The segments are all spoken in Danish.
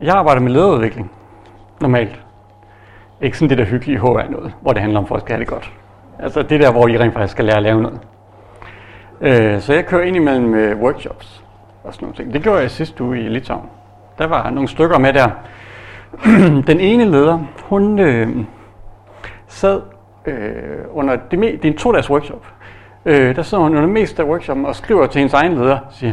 Jeg arbejder med lederudvikling, normalt. Ikke sådan det der hyggelige HR noget, hvor det handler om, at folk skal have det godt. Altså det der, hvor I rent faktisk skal lære at lave noget. Øh, så jeg kører ind imellem med workshops og sådan nogle ting. Det gjorde jeg sidste uge i Litauen. Der var nogle stykker med der. Den ene leder, hun øh, sad øh, under det, det er en to-dages workshop. Øh, der sidder hun under det meste af workshoppen og skriver til hendes egen leder, siger,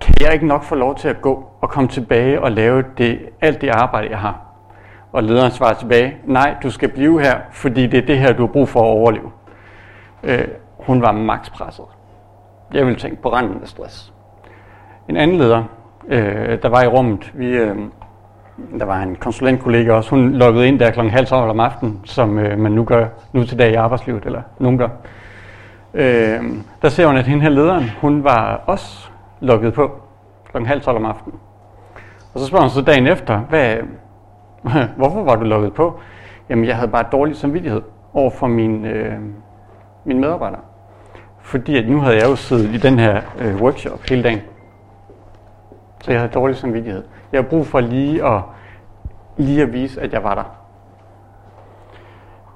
kan jeg ikke nok få lov til at gå og komme tilbage og lave det, alt det arbejde, jeg har? Og lederen svarer tilbage, nej, du skal blive her, fordi det er det her, du har brug for at overleve. Øh, hun var makspresset. Jeg ville tænke på randen af stress. En anden leder, øh, der var i rummet, vi, øh, der var en konsulentkollega også, hun loggede ind der klokken halv tolv om aftenen, som øh, man nu gør nu til dag i arbejdslivet, eller nogen gør. Øh, der ser hun, at hende her lederen, hun var også lukket på klokken halv tolv om aftenen. Og så spørger hun så dagen efter, hvad, hvorfor var du lukket på? Jamen, jeg havde bare dårlig samvittighed over for min, øh, mine medarbejdere. Fordi at nu havde jeg jo siddet i den her øh, workshop hele dagen. Så jeg havde dårlig samvittighed. Jeg havde brug for lige at, lige at vise, at jeg var der.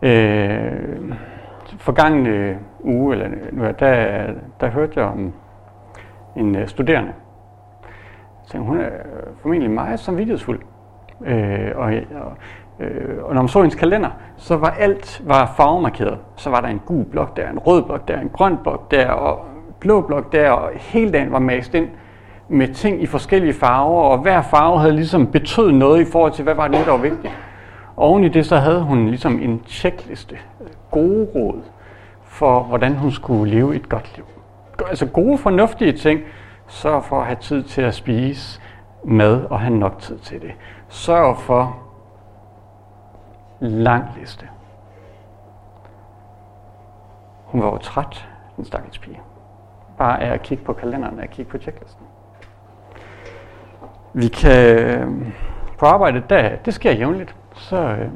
Øh, forgangne øh, uge, eller nu, der, der hørte jeg om en øh, studerende. Så hun er øh, formentlig meget samvittighedsfuld. Øh, og, og, øh, og når man så hendes kalender, så var alt var farvemarkeret. Så var der en gul blok der, en rød blok der, en grøn blok der, og blå blok der, og hele dagen var mast ind med ting i forskellige farver, og hver farve havde ligesom betød noget i forhold til, hvad var det, der var vigtigt. Og oven i det, så havde hun ligesom en checkliste, gode råd for, hvordan hun skulle leve et godt liv. Altså gode, fornuftige ting. Sørg for at have tid til at spise mad og have nok tid til det. Sørg for lang liste. Hun var jo træt, den stakkels pige. Bare af at kigge på kalenderen, af at kigge på checklisten. Vi kan øh, på arbejdet, der, det sker jævnligt, så, øh,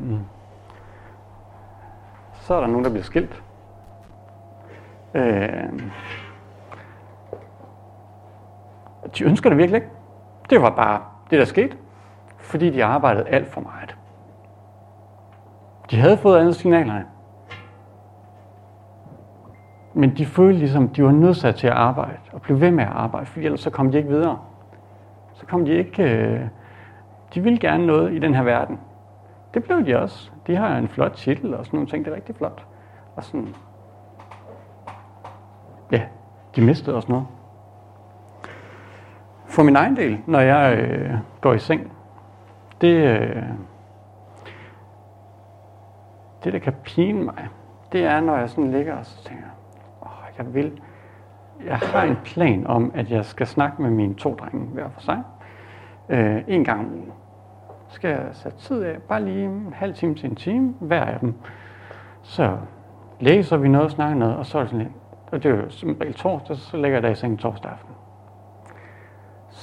så er der nogen, der bliver skilt. Øh, de ønsker det virkelig ikke. Det var bare det, der skete, fordi de arbejdede alt for meget. De havde fået andre signaler. Men de følte ligesom, de var nødsat til at arbejde og blev ved med at arbejde, for ellers så kom de ikke videre. Så kom de ikke... Øh, de ville gerne noget i den her verden. Det blev de også. De har en flot titel og sådan nogle ting. Det er rigtig flot. Og sådan... Ja, de mistede også noget. For min egen del, når jeg øh, går i seng, det, øh, det der kan pine mig, det er, når jeg sådan ligger og så tænker, åh, jeg vil, jeg har en plan om, at jeg skal snakke med mine to drenge hver for sig, øh, en gang om ugen. Skal jeg sætte tid af, bare lige en halv time til en time, hver af dem. Så læser vi noget og snakker noget, og så er det sådan lidt, og det er jo som regel torsdag, så lægger jeg det i sengen torsdag aften.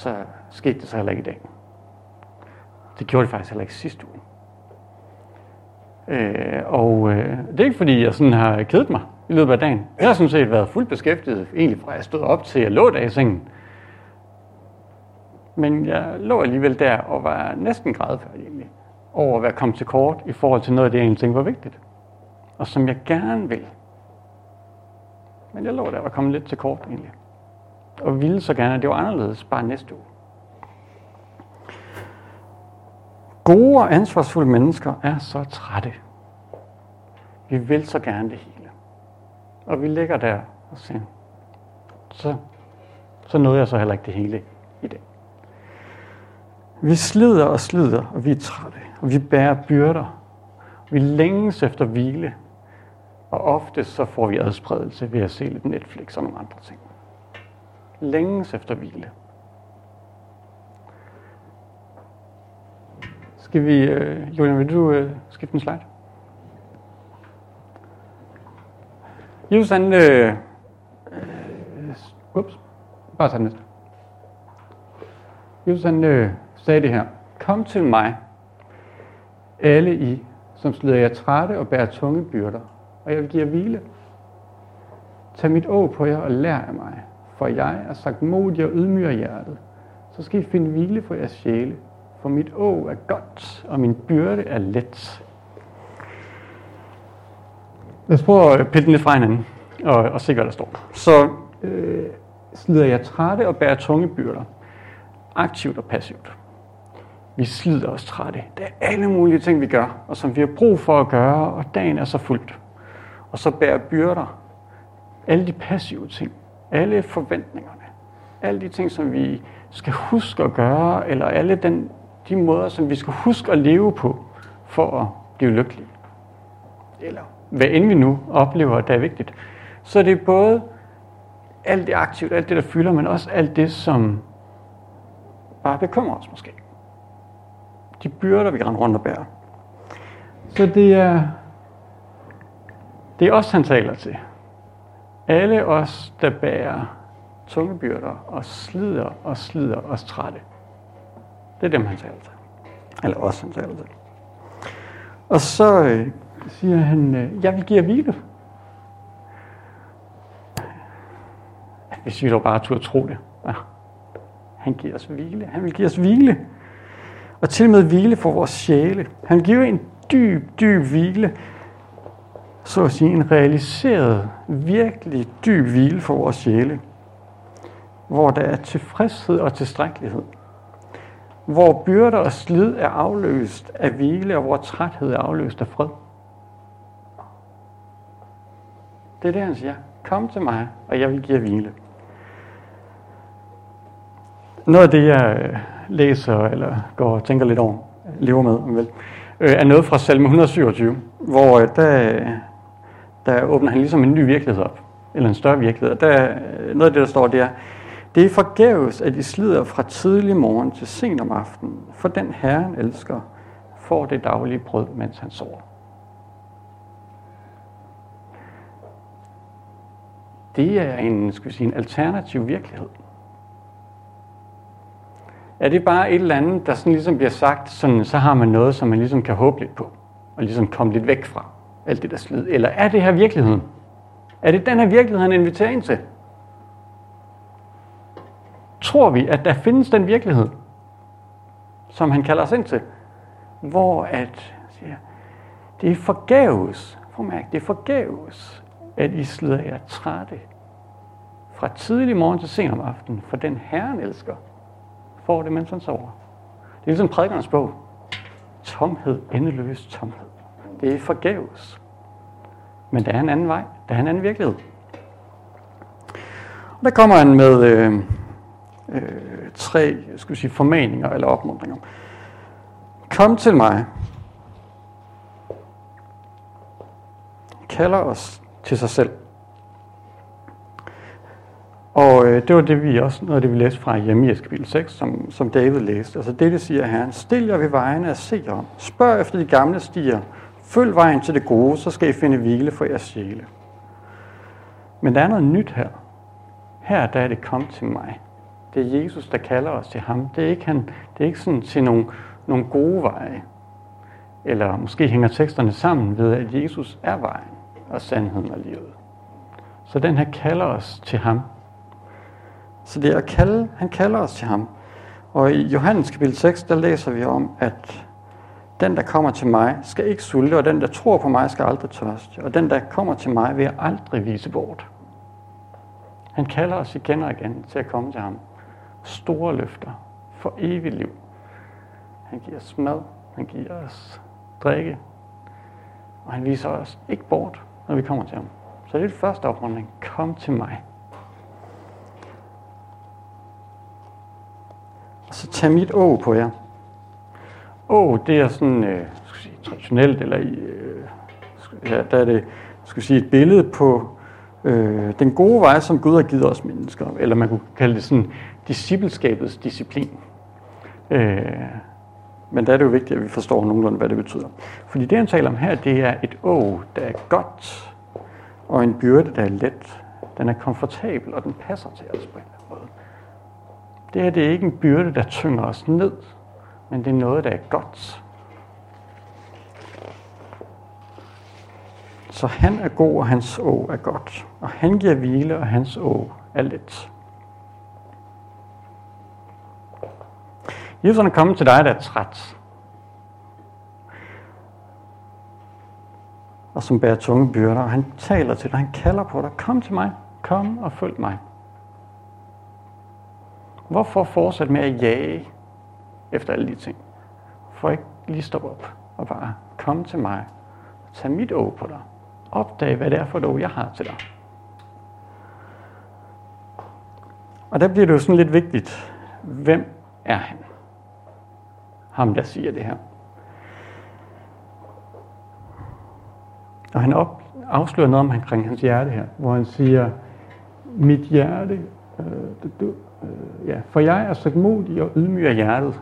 Så skete det så heller ikke i dag. Det gjorde det faktisk heller ikke sidste uge. Øh, og øh, det er ikke fordi, jeg sådan har kedet mig i løbet af dagen. Jeg har sådan set været fuldt beskæftiget, egentlig fra jeg stod op til jeg lå der i sengen. Men jeg lå alligevel der og var næsten grædfærdig egentlig, over at være kommet til kort i forhold til noget af det, jeg egentlig tænkte var vigtigt. Og som jeg gerne vil. Men jeg lå der og var kommet lidt til kort egentlig. Og ville så gerne, at det var anderledes bare næste uge. Gode og ansvarsfulde mennesker er så trætte. Vi vil så gerne det hele. Og vi ligger der og siger, så, så nåede jeg så heller ikke det hele i dag. Vi slider og slider, og vi er trætte, og vi bærer byrder. Vi længes efter hvile, og ofte så får vi adspredelse ved at se lidt Netflix og nogle andre ting. Længes efter hvile. Skal vi, øh, Julian, vil du øh, skifte en slide? Jesus han, øh, øh, ups, bare tage næste. Jesus han øh, sagde det her. Kom til mig, alle I, som slider jer trætte og bærer tunge byrder, og jeg vil give jer hvile. Tag mit å på jer og lær af mig, for jeg er sagt modig og ydmyger hjertet. Så skal I finde hvile for jeres sjæle, for mit å er godt, og min byrde er let. Lad os prøve at pille den lidt fra hinanden og, og se, hvad der står. Så øh, slider jeg trætte og bærer tunge byrder, aktivt og passivt. Vi slider os trætte. Der er alle mulige ting, vi gør, og som vi har brug for at gøre, og dagen er så fuldt. Og så bærer byrder. Alle de passive ting. Alle forventningerne. Alle de ting, som vi skal huske at gøre, eller alle den, de måder, som vi skal huske at leve på, for at blive lykkelige. Eller hvad end vi nu oplever, der er vigtigt. Så det er både alt det aktivt, alt det, der fylder, men også alt det, som bare bekymrer os måske. De byrder, vi render rundt og bærer. Så det er, det er os, han taler til. Alle os, der bærer tunge byrder og slider og slider os trætte. Det er dem, han taler til. Eller os, han taler til. Og så øh, siger han, øh, jeg vil give jer hvile. Hvis vi dog bare turde tro det. Ja. Han giver os hvile. Han vil give os hvile. Og til og med hvile for vores sjæle. Han giver en dyb, dyb hvile. Så at sige en realiseret, virkelig dyb hvile for vores sjæle. Hvor der er tilfredshed og tilstrækkelighed. Hvor byrder og slid er afløst af hvile, og hvor træthed er afløst af fred. Det er det, han siger. Kom til mig, og jeg vil give jer hvile. Noget af det, jeg øh, læser eller går og tænker lidt over, lever med, vel, øh, er noget fra salme 127, hvor øh, der, der åbner han ligesom en ny virkelighed op, eller en større virkelighed. Der, noget af det, der står, det er, det er forgæves, at I slider fra tidlig morgen til sent om aftenen, for den Herren elsker får det daglige brød, mens han sover. Det er en, skal vi sige, en alternativ virkelighed. Er det bare et eller andet, der sådan ligesom bliver sagt, sådan, så har man noget, som man ligesom kan håbe lidt på, og ligesom komme lidt væk fra alt det der slid? Eller er det her virkeligheden? Er det den her virkelighed, han inviterer ind til? Tror vi, at der findes den virkelighed, som han kalder os ind til, hvor at, siger, det er forgæves, mærke, det er forgæves, at I slider jer trætte fra tidlig morgen til sen om aftenen, for den Herren elsker, får det, mens han sover. Det er ligesom prædikernes bog. Tomhed, endeløs tomhed. Det er forgæves. Men der er en anden vej. Der er en anden virkelighed. Og der kommer han med øh, øh, tre skal sige, formaninger eller opmuntringer. Kom til mig. Kalder os til sig selv. Og øh, det var det, vi også, noget af det, vi læste fra Jeremias kapitel 6, som, som David læste. Altså det, det siger Herren, stil jer ved vejene og se om. Spørg efter de gamle stier. Følg vejen til det gode, så skal I finde hvile for jeres sjæle. Men der er noget nyt her. Her der er det kom til mig. Det er Jesus, der kalder os til ham. Det er ikke, han, det er ikke sådan til nogle, nogle gode veje. Eller måske hænger teksterne sammen ved, at Jesus er vejen og sandheden og livet. Så den her kalder os til ham. Så det er at kalde, han kalder os til ham. Og i Johannes kapitel 6, der læser vi om, at den, der kommer til mig, skal ikke sulte, og den, der tror på mig, skal aldrig tørste. Og den, der kommer til mig, vil jeg aldrig vise bort. Han kalder os igen og igen til at komme til ham. Store løfter for evigt liv. Han giver os mad, han giver os drikke, og han viser os ikke bort, når vi kommer til ham. Så det er det første opmuntring. Kom til mig. så tag mit å på jer. Å, oh, det er sådan øh, skal sige, traditionelt, eller øh, ja, der er det skal sige, et billede på øh, den gode vej, som Gud har givet os mennesker. Eller man kunne kalde det sådan discipleskabets disciplin. Øh, men der er det jo vigtigt, at vi forstår nogenlunde, hvad det betyder. Fordi det, han taler om her, det er et å, der er godt, og en byrde, der er let. Den er komfortabel, og den passer til os på en det her det er ikke en byrde, der tynger os ned, men det er noget, der er godt. Så han er god, og hans å er godt. Og han giver hvile, og hans å er let. Jesus er kommet til dig, der er træt. Og som bærer tunge byrder. Og han taler til dig, han kalder på dig. Kom til mig. Kom og følg mig. Hvorfor fortsætte med at jage efter alle de ting? For ikke lige stoppe op og bare komme til mig. Tag mit åg på dig. Opdag, hvad det er for et åg, jeg har til dig. Og der bliver det jo sådan lidt vigtigt. Hvem er han? Ham, der siger det her. Og han op, afslører noget omkring hans hjerte her, hvor han siger, mit hjerte, øh, du, øh, ja, for jeg er så modig og ydmyg af hjertet.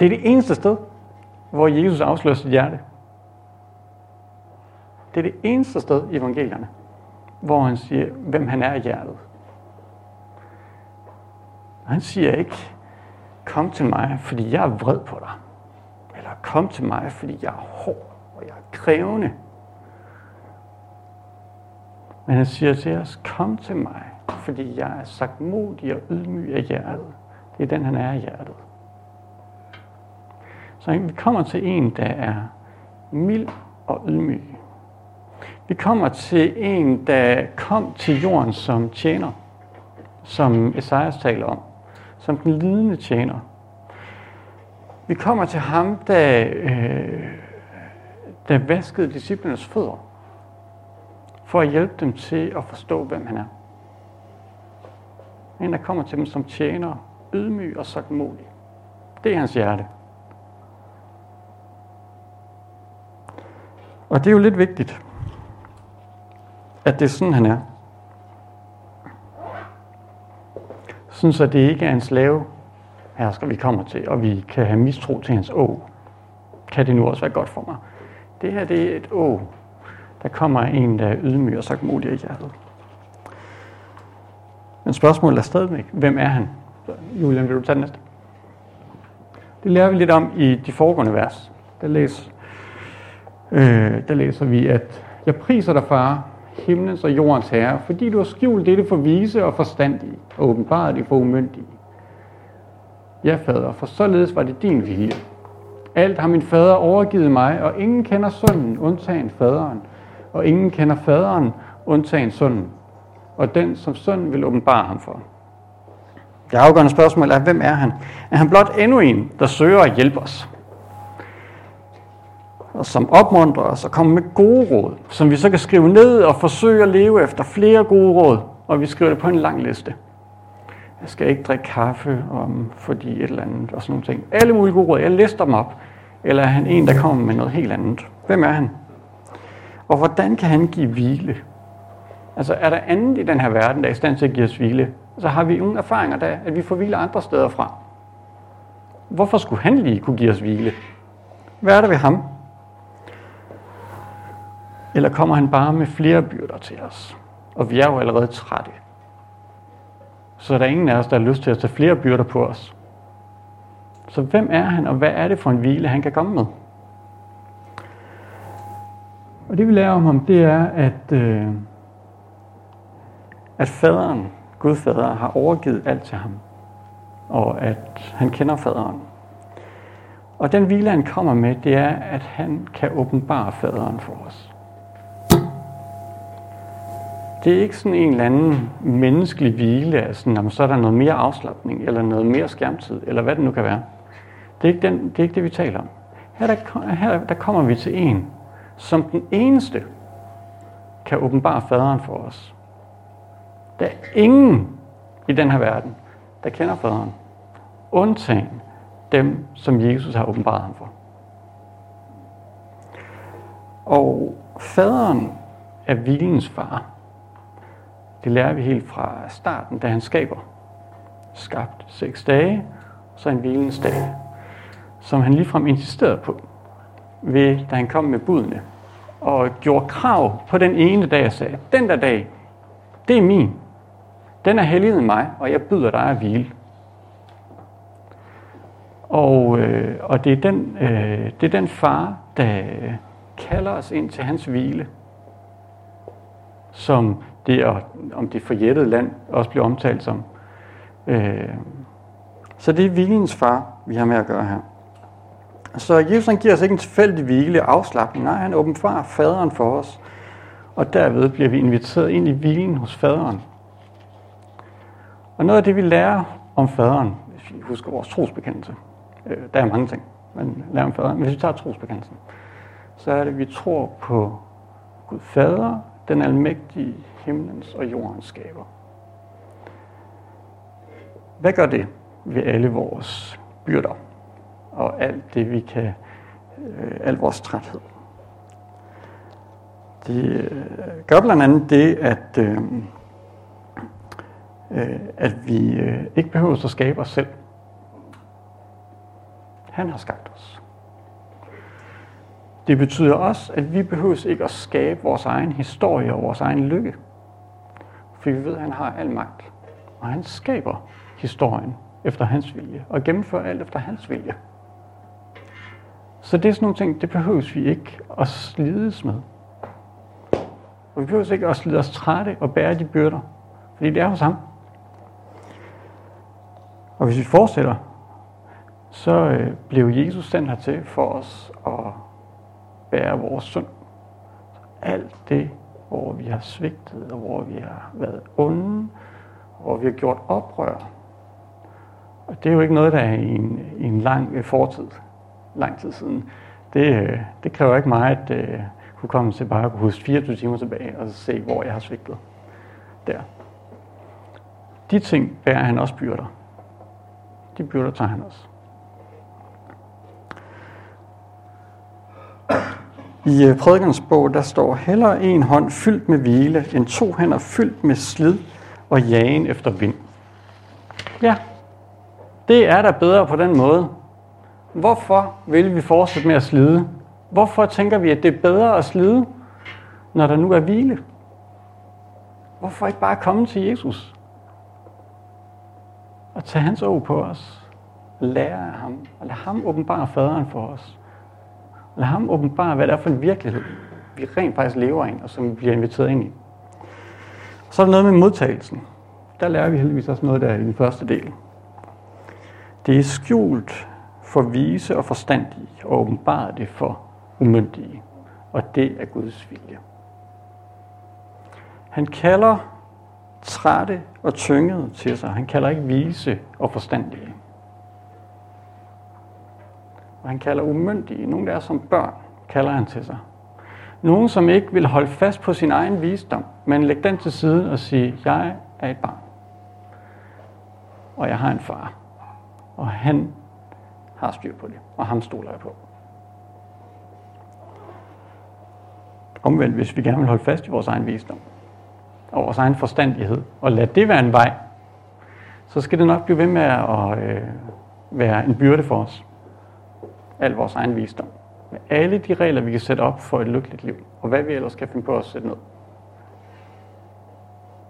Det er det eneste sted, hvor Jesus afslører sit hjerte. Det er det eneste sted i evangelierne, hvor han siger, hvem han er i hjertet. Han siger ikke, kom til mig, fordi jeg er vred på dig. Eller kom til mig, fordi jeg er hård og jeg er krævende. Men han siger til os, kom til mig, fordi jeg er sagt modig og ydmyg af hjertet. Det er den, han er i hjertet. Så vi kommer til en, der er mild og ydmyg. Vi kommer til en, der kom til jorden som tjener, som Esajas taler om, som den lidende tjener. Vi kommer til ham, der, øh, der vaskede disciplernes fødder, for at hjælpe dem til at forstå, hvem han er. En, der kommer til dem som tjener, ydmyg og sagtmodig. Det er hans hjerte. Og det er jo lidt vigtigt, at det er sådan, han er. Sådan så det ikke er en slave hersker, vi kommer til, og vi kan have mistro til hans å. Kan det nu også være godt for mig? Det her det er et å. Der kommer en, der er ydmyg og sagt modig i hjertet. Men spørgsmålet er stadigvæk, hvem er han? Julian, vil du tage den næste? Det lærer vi lidt om i de foregående vers. Der læser, øh, der læser vi, at jeg priser dig, far, himlens og jordens herre, fordi du har skjult dette for vise og forstandige, og åbenbart det for umyndige. Ja, fader, for således var det din vilje. Alt har min fader overgivet mig, og ingen kender sønnen, undtagen faderen, og ingen kender faderen, undtagen sønnen, og den, som sønnen vil åbenbare ham for. Det afgørende spørgsmål er, hvem er han? Er han blot endnu en, der søger at hjælpe os? Og som opmuntrer os og kommer med gode råd, som vi så kan skrive ned og forsøge at leve efter flere gode råd, og vi skriver det på en lang liste. Jeg skal ikke drikke kaffe, om, fordi et eller andet og sådan nogle ting. Alle mulige gode råd. Jeg lister dem op. Eller er han en, der kommer med noget helt andet? Hvem er han? Og hvordan kan han give hvile? Altså, er der andet i den her verden, der er i stand til at give os hvile? Så har vi nogle erfaringer der, at vi får hvile andre steder fra. Hvorfor skulle han lige kunne give os hvile? Hvad er der ved ham? Eller kommer han bare med flere byrder til os? Og vi er jo allerede trætte. Så der er ingen af os, der har lyst til at tage flere byrder på os. Så hvem er han, og hvad er det for en hvile, han kan komme med? Og det vi lærer om ham, det er, at, øh, at faderen, Gud fader, har overgivet alt til ham. Og at han kender faderen. Og den hvile, han kommer med, det er, at han kan åbenbare faderen for os. Det er ikke sådan en eller anden menneskelig hvile, altså, jamen, så er der noget mere afslappning, eller noget mere skærmtid, eller hvad det nu kan være. Det er ikke, den, det, er ikke det, vi taler om. Her der, her der kommer vi til en, som den eneste kan åbenbare faderen for os. Der er ingen i den her verden, der kender faderen, undtagen dem, som Jesus har åbenbaret ham for. Og faderen er vilens far. Det lærer vi helt fra starten, da han skaber. Skabt seks dage, så en hvilens dag, som han ligefrem insisterede på, ved, da han kom med budene, og gjorde krav på den ene dag og sagde, den der dag, det er min. Den er helliget mig, og jeg byder dig at hvile. Og, øh, og det, er den, øh, det er den far, der kalder os ind til hans hvile, som det, og om det forjættede land også bliver omtalt som. Øh, Så det er hvilens far, vi har med at gøre her. Så Jesus han giver os ikke en tilfældig hvile afslappning. Nej, han åbenbarer faderen for os. Og derved bliver vi inviteret ind i hvilen hos faderen. Og noget af det, vi lærer om faderen, hvis vi husker vores trosbekendelse, øh, der er mange ting, men lærer om faderen, men hvis vi tager trosbekendelsen, så er det, at vi tror på Gud Fader, den almægtige himlens og jordens skaber. Hvad gør det ved alle vores byrder og alt det, vi kan, øh, al vores træthed? Det øh, gør blandt andet det, at, øh, øh, at vi øh, ikke behøver at skabe os selv. Han har skabt os. Det betyder også, at vi behøver ikke at skabe vores egen historie og vores egen lykke. For vi ved, at han har al magt. Og han skaber historien efter hans vilje og gennemfører alt efter hans vilje. Så det er sådan nogle ting, det behøver vi ikke at slides med. Og vi behøver ikke at slide os trætte og bære de byrder, fordi det er hos ham. Og hvis vi fortsætter, så øh, blev Jesus sendt hertil for os at bære vores synd. Alt det, hvor vi har svigtet, og hvor vi har været onde, og hvor vi har gjort oprør. Og det er jo ikke noget, der er i en, i en lang øh, fortid, lang tid siden. Det, øh, det kræver ikke meget uh, til bare at øh, kunne huske 24 timer tilbage og se, hvor jeg har svigtet. Der. De ting bærer han også byrder. De byrder tager han også. I øh, prædikernes bog, der står, heller en hånd fyldt med hvile, end to hænder fyldt med slid og jagen efter vind. Ja, det er da bedre på den måde. Hvorfor vil vi fortsætte med at slide? Hvorfor tænker vi, at det er bedre at slide, når der nu er hvile? Hvorfor ikke bare komme til Jesus? Og tage hans ord på os. Lære af ham. Og lade ham åbenbare faderen for os. Lad ham åbenbare, hvad det er for en virkelighed, vi rent faktisk lever i, og som vi bliver inviteret ind i. Så er der noget med modtagelsen. Der lærer vi heldigvis også noget der i den første del. Det er skjult for vise og forstandige, og åbenbart det for umyndige. Og det er Guds vilje. Han kalder trætte og tyngede til sig. Han kalder ikke vise og forstandige. Og han kalder umyndige, nogle der er som børn, kalder han til sig. Nogen, som ikke vil holde fast på sin egen visdom, men lægge den til side og sige, jeg er et barn. Og jeg har en far. Og han har styr på det, og ham stoler jeg på. Omvendt, hvis vi gerne vil holde fast i vores egen visdom, og vores egen forstandighed, og lade det være en vej, så skal det nok blive ved med at øh, være en byrde for os al vores egen visdom. Med alle de regler, vi kan sætte op for et lykkeligt liv, og hvad vi ellers kan finde på at sætte ned.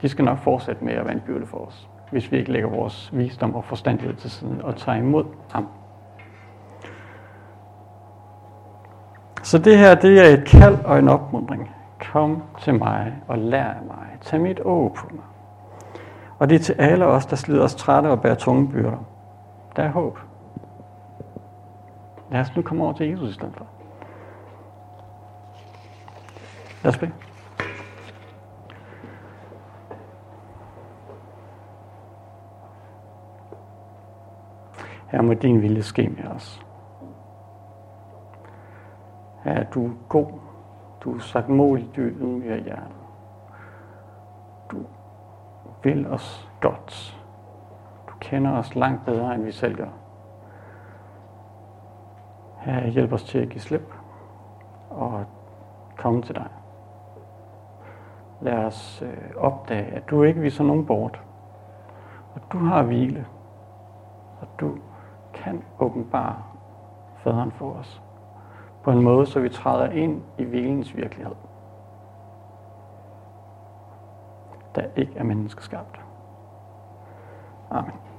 De skal nok fortsætte med at være en byrde for os, hvis vi ikke lægger vores visdom og forstandighed til siden og tager imod ham. Så det her, det er et kald og en opmundring. Kom til mig og lær af mig. Tag mit å på mig. Og det er til alle os, der slider os trætte og bærer tunge byrder. Der er håb. Lad os nu komme over til Jesus i stedet for. Lad os bede. Her må din vilje ske med os. Her er du god. Du er sagt mål du ydmyger hjertet. Du vil os godt. Du kender os langt bedre, end vi selv gør. Herre, hjælp os til at give slip og komme til dig. Lad os øh, opdage, at du ikke viser nogen bort. Og du har hvile. Og du kan åbenbare faderen for os. På en måde, så vi træder ind i hvilens virkelighed. Der ikke er menneskeskabt. Amen.